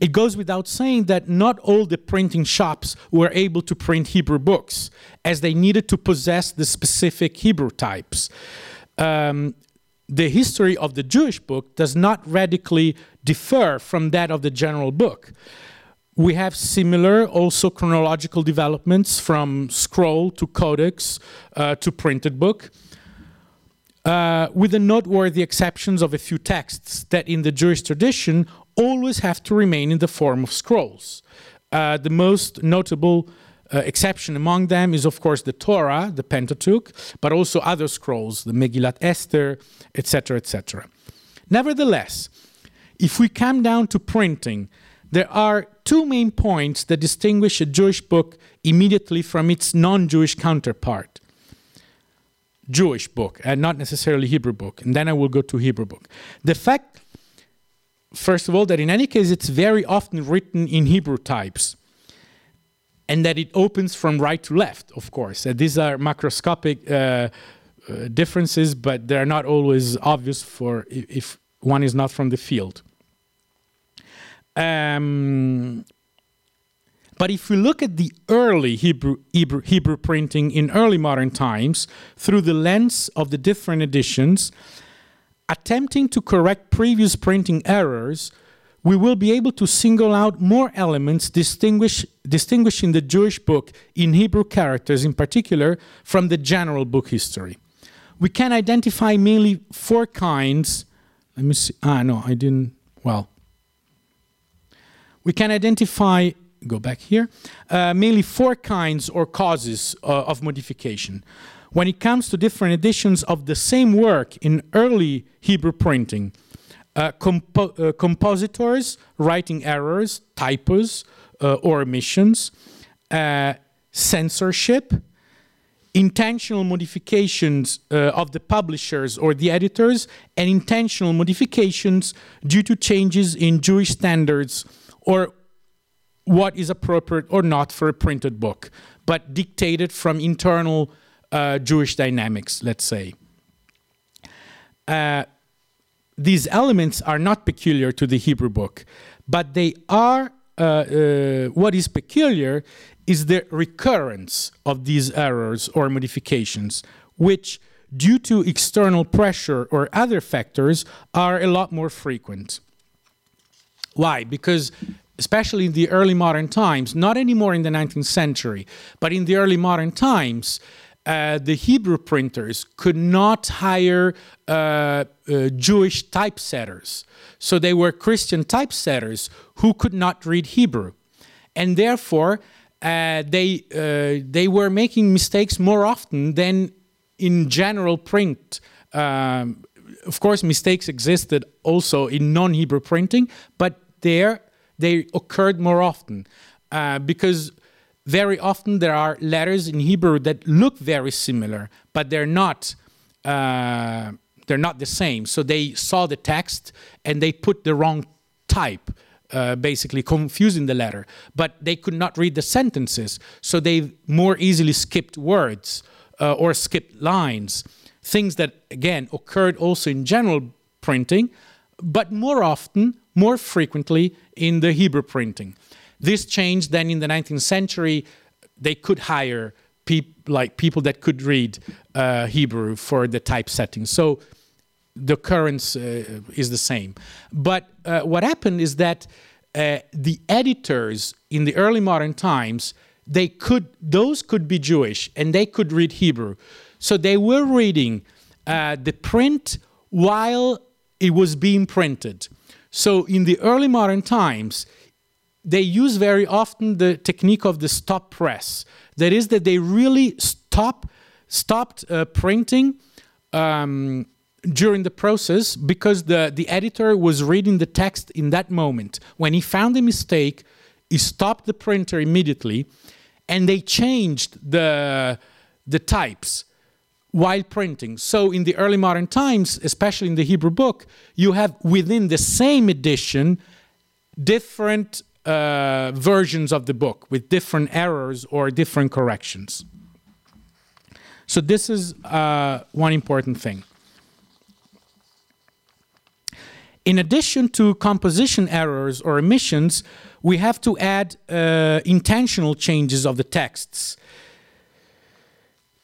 It goes without saying that not all the printing shops were able to print Hebrew books, as they needed to possess the specific Hebrew types. Um, the history of the Jewish book does not radically differ from that of the general book. We have similar, also chronological developments from scroll to codex uh, to printed book uh, with the noteworthy exceptions of a few texts that in the Jewish tradition always have to remain in the form of scrolls. Uh, the most notable uh, exception among them is, of course, the Torah, the Pentateuch, but also other scrolls, the Megillat Esther, etc., etc. Nevertheless, if we come down to printing, there are two main points that distinguish a Jewish book immediately from its non Jewish counterpart. Jewish book, and not necessarily Hebrew book. And then I will go to Hebrew book. The fact, first of all, that in any case it's very often written in Hebrew types and that it opens from right to left, of course. These are macroscopic uh, uh, differences, but they're not always obvious for if one is not from the field. Um, but if we look at the early Hebrew, Hebrew, Hebrew, printing in early modern times through the lens of the different editions, attempting to correct previous printing errors, we will be able to single out more elements distinguish, distinguishing the Jewish book in Hebrew characters in particular from the general book history. We can identify mainly four kinds. Let me see. Ah, no, I didn't. Well, we can identify, go back here, uh, mainly four kinds or causes uh, of modification. When it comes to different editions of the same work in early Hebrew printing, uh, compo uh, compositors writing errors, typos, uh, or omissions, uh, censorship, intentional modifications uh, of the publishers or the editors, and intentional modifications due to changes in Jewish standards or what is appropriate or not for a printed book, but dictated from internal uh, Jewish dynamics, let's say. Uh, these elements are not peculiar to the Hebrew book, but they are, uh, uh what is peculiar is the recurrence of these errors or modifications, which, due to external pressure or other factors, are a lot more frequent. Why? Because especially in the early modern times, not anymore in the 19th century, but in the early modern times, uh, the Hebrew printers could not hire uh, uh, Jewish typesetters. So they were Christian typesetters who could not read Hebrew. And therefore, uh, they, uh, they were making mistakes more often than in general print. Um, of course, mistakes existed also in non Hebrew printing, but there they occurred more often uh, because very often there are letters in Hebrew that look very similar, but they're not. Uh, they're not the same. So they saw the text and they put the wrong type, uh, basically confusing the letter. But they could not read the sentences, so they more easily skipped words uh, or skipped lines. Things that again occurred also in general printing, but more often, more frequently in the Hebrew printing. This changed then in the 19th century. They could hire peop- like people that could read uh, Hebrew for the typesetting. So the occurrence uh, is the same. But uh, what happened is that uh, the editors in the early modern times they could those could be Jewish and they could read Hebrew, so they were reading uh, the print while it was being printed. So in the early modern times, they use very often the technique of the stop press. That is, that they really stop stopped uh, printing um, during the process because the, the editor was reading the text in that moment. When he found a mistake, he stopped the printer immediately and they changed the, the types while printing. So, in the early modern times, especially in the Hebrew book, you have within the same edition different uh, versions of the book with different errors or different corrections. So, this is uh, one important thing. In addition to composition errors or omissions, we have to add uh, intentional changes of the texts.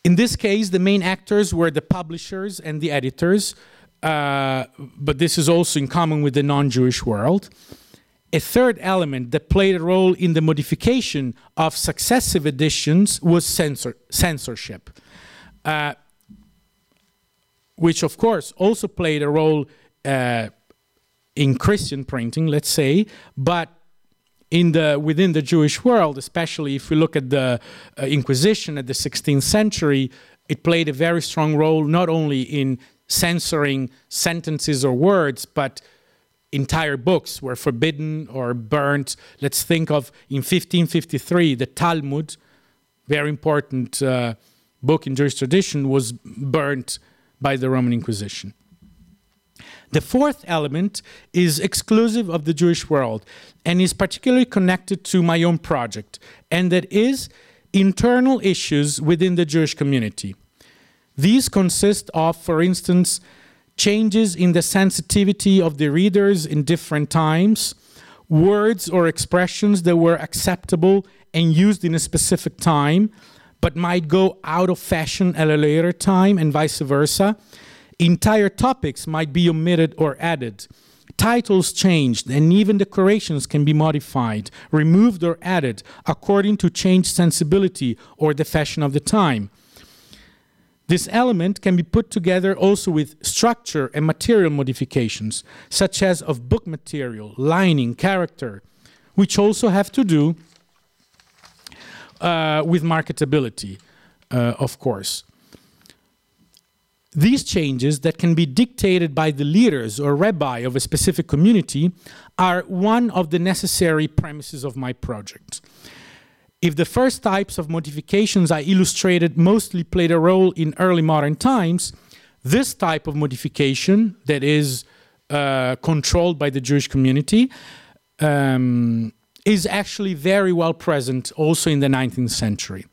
In this case, the main actors were the publishers and the editors, uh, but this is also in common with the non Jewish world. A third element that played a role in the modification of successive editions was censor- censorship, uh, which, of course, also played a role uh, in Christian printing, let's say, but in the within the Jewish world, especially if we look at the uh, Inquisition at the 16th century, it played a very strong role not only in censoring sentences or words, but entire books were forbidden or burnt. Let's think of in 1553, the Talmud, very important uh, book in Jewish tradition, was burnt by the Roman Inquisition. The fourth element is exclusive of the Jewish world and is particularly connected to my own project, and that is internal issues within the Jewish community. These consist of, for instance, changes in the sensitivity of the readers in different times, words or expressions that were acceptable and used in a specific time, but might go out of fashion at a later time, and vice versa Entire topics might be omitted or added. Titles changed, and even decorations can be modified, removed, or added according to changed sensibility or the fashion of the time. This element can be put together also with structure and material modifications, such as of book material, lining, character, which also have to do uh, with marketability, uh, of course. These changes that can be dictated by the leaders or rabbi of a specific community are one of the necessary premises of my project. If the first types of modifications I illustrated mostly played a role in early modern times, this type of modification that is uh, controlled by the Jewish community um, is actually very well present also in the 19th century.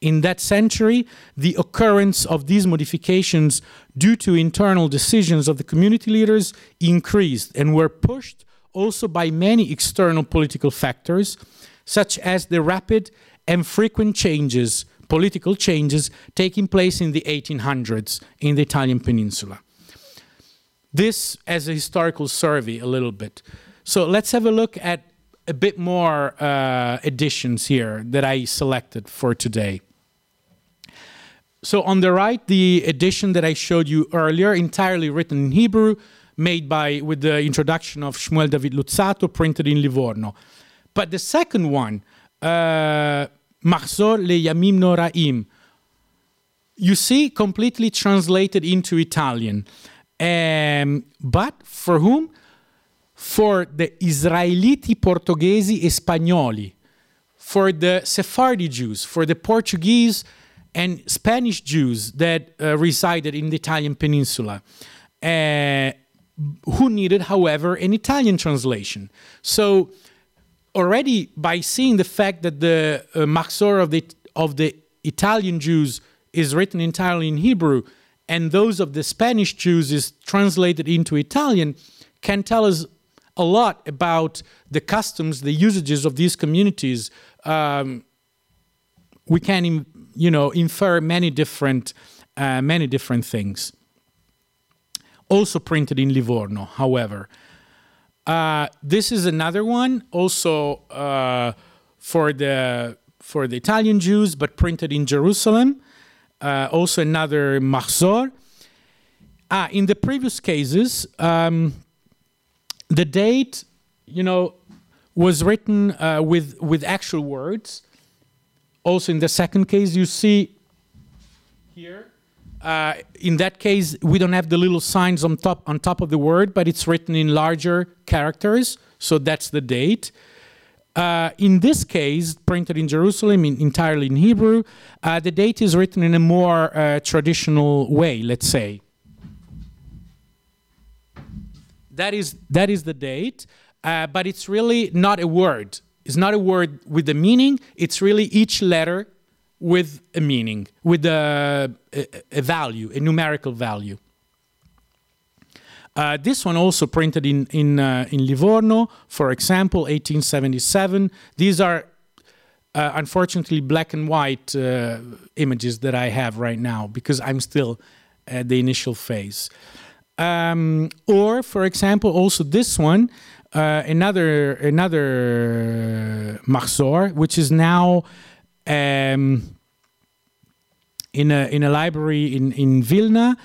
In that century, the occurrence of these modifications due to internal decisions of the community leaders increased and were pushed also by many external political factors, such as the rapid and frequent changes, political changes, taking place in the 1800s in the Italian peninsula. This as a historical survey, a little bit. So let's have a look at a bit more uh, editions here that I selected for today. So on the right, the edition that I showed you earlier, entirely written in Hebrew, made by with the introduction of Shmuel David Luzzatto, printed in Livorno. But the second one, uh, Mahzor le Yamim Noraim, you see completely translated into Italian. Um, but for whom? For the Israeliti Portoghesi e Spagnoli, for the Sephardi Jews, for the Portuguese and Spanish Jews that uh, resided in the Italian peninsula, uh, who needed, however, an Italian translation. So, already by seeing the fact that the uh, Mahzor of the, of the Italian Jews is written entirely in Hebrew, and those of the Spanish Jews is translated into Italian, can tell us a lot about the customs, the usages of these communities. Um, we can you know, infer many different, uh, many different things. Also printed in Livorno, however. Uh, this is another one, also uh, for the for the Italian Jews, but printed in Jerusalem. Uh, also another Mahzor. Ah, in the previous cases, um, the date, you know, was written uh, with with actual words, also in the second case, you see here, uh, in that case, we don't have the little signs on top, on top of the word, but it's written in larger characters, so that's the date. Uh, in this case, printed in Jerusalem, in, entirely in Hebrew, uh, the date is written in a more uh, traditional way, let's say. That is, that is the date, uh, but it's really not a word. It's not a word with a meaning, it's really each letter with a meaning, with a, a, a value, a numerical value. Uh, this one also printed in in uh, in Livorno, for example, 1877. These are uh, unfortunately black and white uh, images that I have right now because I'm still at the initial phase. Um, or, for example, also this one uh, another another Mahzor, which is now um, in a in a library in in Vilna,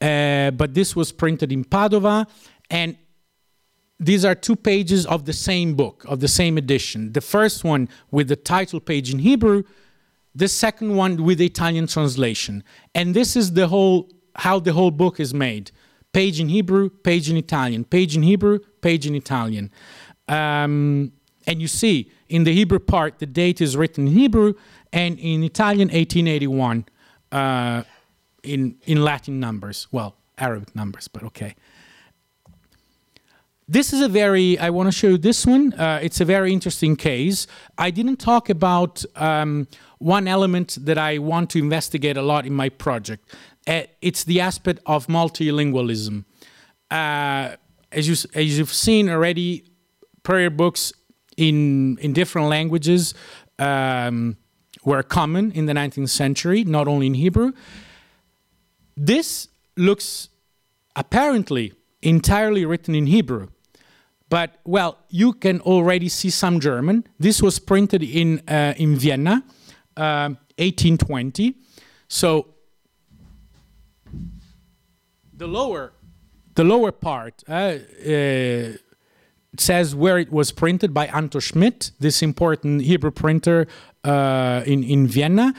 uh, but this was printed in Padova, and these are two pages of the same book of the same edition. The first one with the title page in Hebrew, the second one with the Italian translation, and this is the whole how the whole book is made. Page in Hebrew, page in Italian, page in Hebrew, page in Italian. Um, and you see, in the Hebrew part, the date is written in Hebrew, and in Italian, 1881, uh, in, in Latin numbers. Well, Arabic numbers, but okay. This is a very, I want to show you this one. Uh, it's a very interesting case. I didn't talk about um, one element that I want to investigate a lot in my project. Uh, it's the aspect of multilingualism. Uh, as, you, as you've seen already, prayer books in, in different languages um, were common in the 19th century, not only in Hebrew. This looks apparently entirely written in Hebrew. But, well, you can already see some German. This was printed in, uh, in Vienna, uh, 1820. So the lower, the lower part uh, uh, says where it was printed by Anton Schmid, this important Hebrew printer uh, in, in Vienna,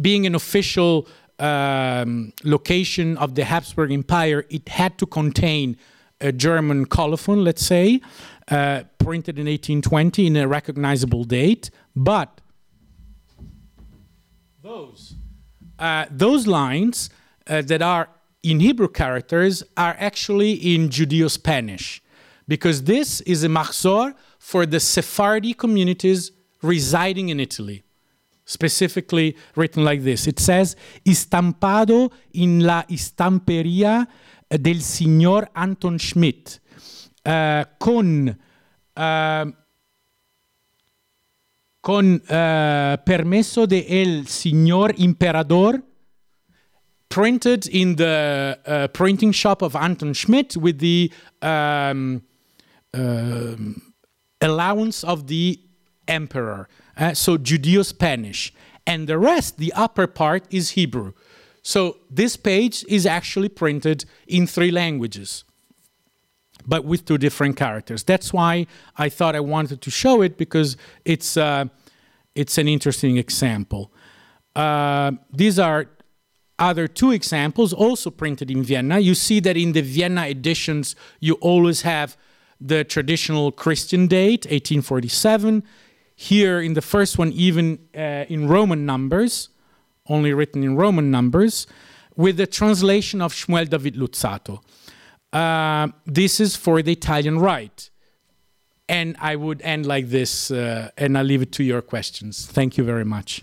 being an official um, location of the Habsburg Empire, it had to contain a German colophon, let's say, uh, printed in 1820 in a recognizable date. But those, uh, those lines uh, that are in Hebrew characters are actually in Judeo Spanish, because this is a machzor for the Sephardi communities residing in Italy. Specifically written like this. It says, Estampado in la estampería del signor Anton Schmid, uh, con, uh, con uh, permesso de el signor imperador, printed in the uh, printing shop of Anton Schmid with the um, allowance of the emperor. Uh, so Judeo Spanish. And the rest, the upper part, is Hebrew. So this page is actually printed in three languages, but with two different characters. That's why I thought I wanted to show it because it's, uh, it's an interesting example. Uh, these are other two examples also printed in Vienna. You see that in the Vienna editions, you always have the traditional Christian date, 1847. Here in the first one, even uh, in Roman numbers, only written in Roman numbers, with the translation of Shmuel David Luzzatto. Uh, this is for the Italian Rite. And I would end like this, uh, and I'll leave it to your questions. Thank you very much.